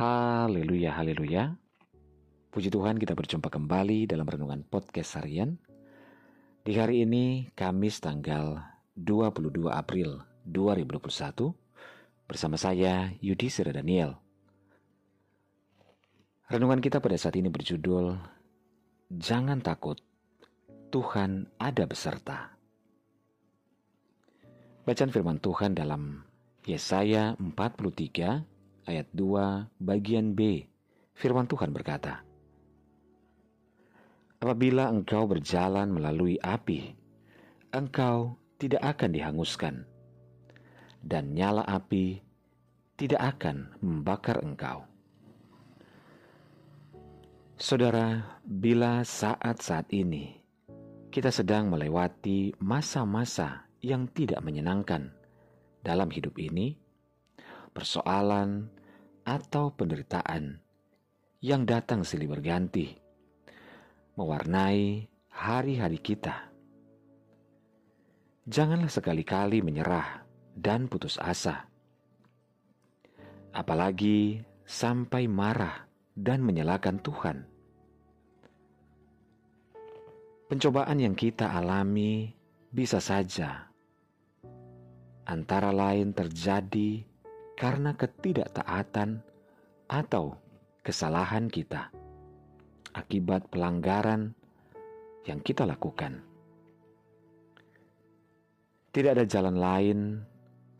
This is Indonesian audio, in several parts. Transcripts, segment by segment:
Haleluya, haleluya. Puji Tuhan kita berjumpa kembali dalam Renungan Podcast Harian. Di hari ini, Kamis tanggal 22 April 2021, bersama saya Yudi Sira Daniel. Renungan kita pada saat ini berjudul Jangan takut, Tuhan ada beserta. Bacaan firman Tuhan dalam Yesaya 43 ayat 2 bagian B, firman Tuhan berkata, Apabila engkau berjalan melalui api, engkau tidak akan dihanguskan, dan nyala api tidak akan membakar engkau. Saudara, bila saat-saat ini kita sedang melewati masa-masa yang tidak menyenangkan dalam hidup ini, persoalan atau penderitaan yang datang silih berganti, mewarnai hari-hari kita. Janganlah sekali-kali menyerah dan putus asa, apalagi sampai marah dan menyalahkan Tuhan. Pencobaan yang kita alami bisa saja antara lain terjadi karena ketidaktaatan atau kesalahan kita akibat pelanggaran yang kita lakukan. Tidak ada jalan lain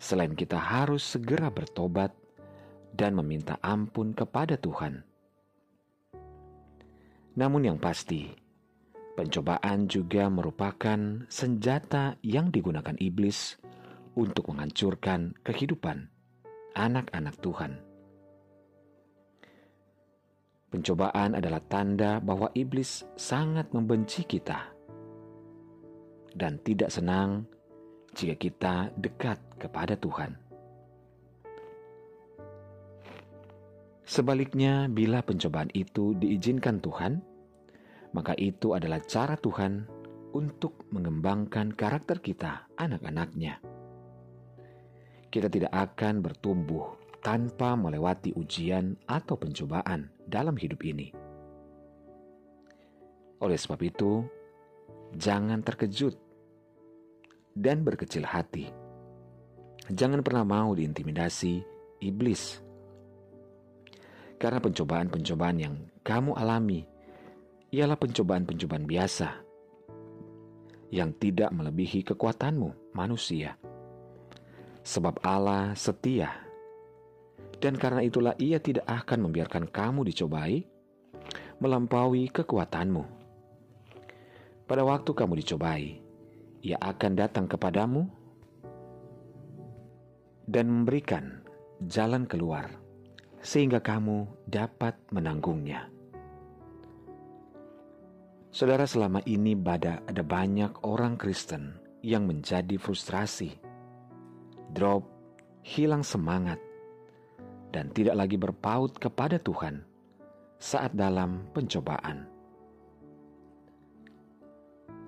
selain kita harus segera bertobat dan meminta ampun kepada Tuhan. Namun, yang pasti, pencobaan juga merupakan senjata yang digunakan iblis untuk menghancurkan kehidupan anak-anak Tuhan. Pencobaan adalah tanda bahwa iblis sangat membenci kita dan tidak senang jika kita dekat kepada Tuhan. Sebaliknya, bila pencobaan itu diizinkan Tuhan, maka itu adalah cara Tuhan untuk mengembangkan karakter kita, anak-anaknya kita tidak akan bertumbuh tanpa melewati ujian atau pencobaan dalam hidup ini. Oleh sebab itu, jangan terkejut dan berkecil hati. Jangan pernah mau diintimidasi iblis. Karena pencobaan-pencobaan yang kamu alami ialah pencobaan-pencobaan biasa yang tidak melebihi kekuatanmu manusia sebab Allah setia. Dan karena itulah ia tidak akan membiarkan kamu dicobai melampaui kekuatanmu. Pada waktu kamu dicobai, ia akan datang kepadamu dan memberikan jalan keluar sehingga kamu dapat menanggungnya. Saudara, selama ini pada ada banyak orang Kristen yang menjadi frustrasi drop, hilang semangat, dan tidak lagi berpaut kepada Tuhan saat dalam pencobaan.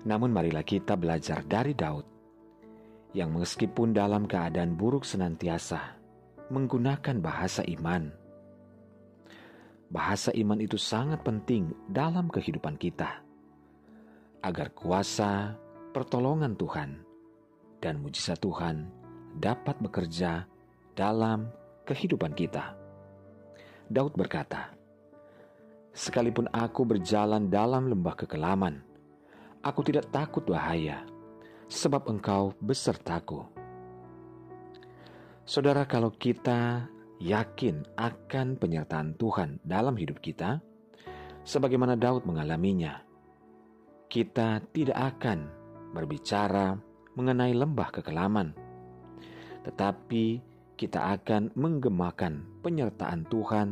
Namun, marilah kita belajar dari Daud, yang meskipun dalam keadaan buruk senantiasa menggunakan bahasa iman. Bahasa iman itu sangat penting dalam kehidupan kita, agar kuasa pertolongan Tuhan dan mujizat Tuhan dapat bekerja dalam kehidupan kita. Daud berkata, "Sekalipun aku berjalan dalam lembah kekelaman, aku tidak takut bahaya, sebab Engkau besertaku." Saudara, kalau kita yakin akan penyertaan Tuhan dalam hidup kita, sebagaimana Daud mengalaminya, kita tidak akan berbicara mengenai lembah kekelaman tetapi kita akan menggemakan penyertaan Tuhan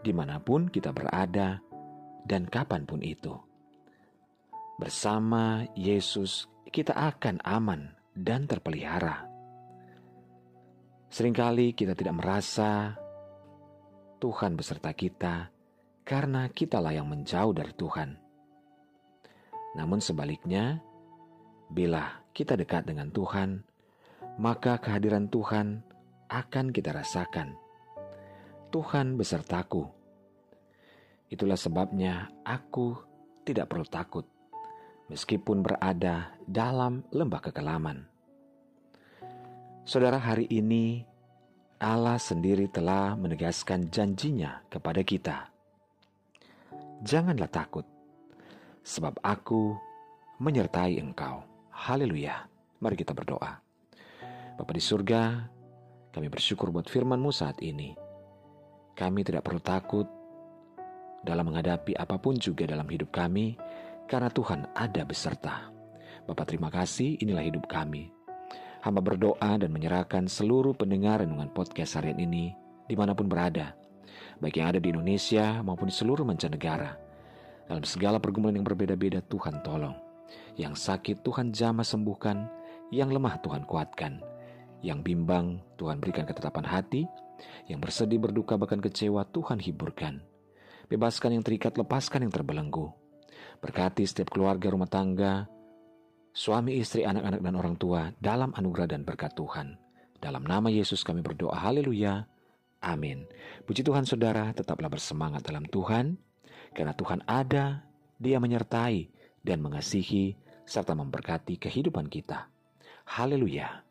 di mana pun kita berada dan kapan pun itu. Bersama Yesus, kita akan aman dan terpelihara. Seringkali kita tidak merasa Tuhan beserta kita karena kitalah yang menjauh dari Tuhan. Namun sebaliknya, bila kita dekat dengan Tuhan, maka kehadiran Tuhan akan kita rasakan. Tuhan besertaku. Itulah sebabnya aku tidak perlu takut, meskipun berada dalam lembah kekelaman. Saudara, hari ini Allah sendiri telah menegaskan janjinya kepada kita. Janganlah takut, sebab aku menyertai engkau. Haleluya. Mari kita berdoa. Bapa di surga, kami bersyukur buat firman-Mu saat ini. Kami tidak perlu takut dalam menghadapi apa pun juga dalam hidup kami, karena Tuhan ada beserta. Bapak terima kasih, inilah hidup kami. Hamba berdoa dan menyerahkan seluruh pendengar renungan podcast harian ini di mana pun berada, baik yang ada di Indonesia maupun di seluruh mancanegara. Dalam segala pergumulan yang berbeda-beda Tuhan tolong. Yang sakit Tuhan jamah sembuhkan, yang lemah Tuhan kuatkan. Yang bimbang Tuhan berikan ketetapan hati, yang bersedih berduka bahkan kecewa Tuhan hiburkan. Bebaskan yang terikat, lepaskan yang terbelenggu. Berkati setiap keluarga rumah tangga, suami istri, anak-anak dan orang tua dalam anugerah dan berkat Tuhan. Dalam nama Yesus kami berdoa, haleluya, amin. Puji Tuhan saudara, tetaplah bersemangat dalam Tuhan, karena Tuhan ada, dia menyertai dan mengasihi serta memberkati kehidupan kita. Haleluya.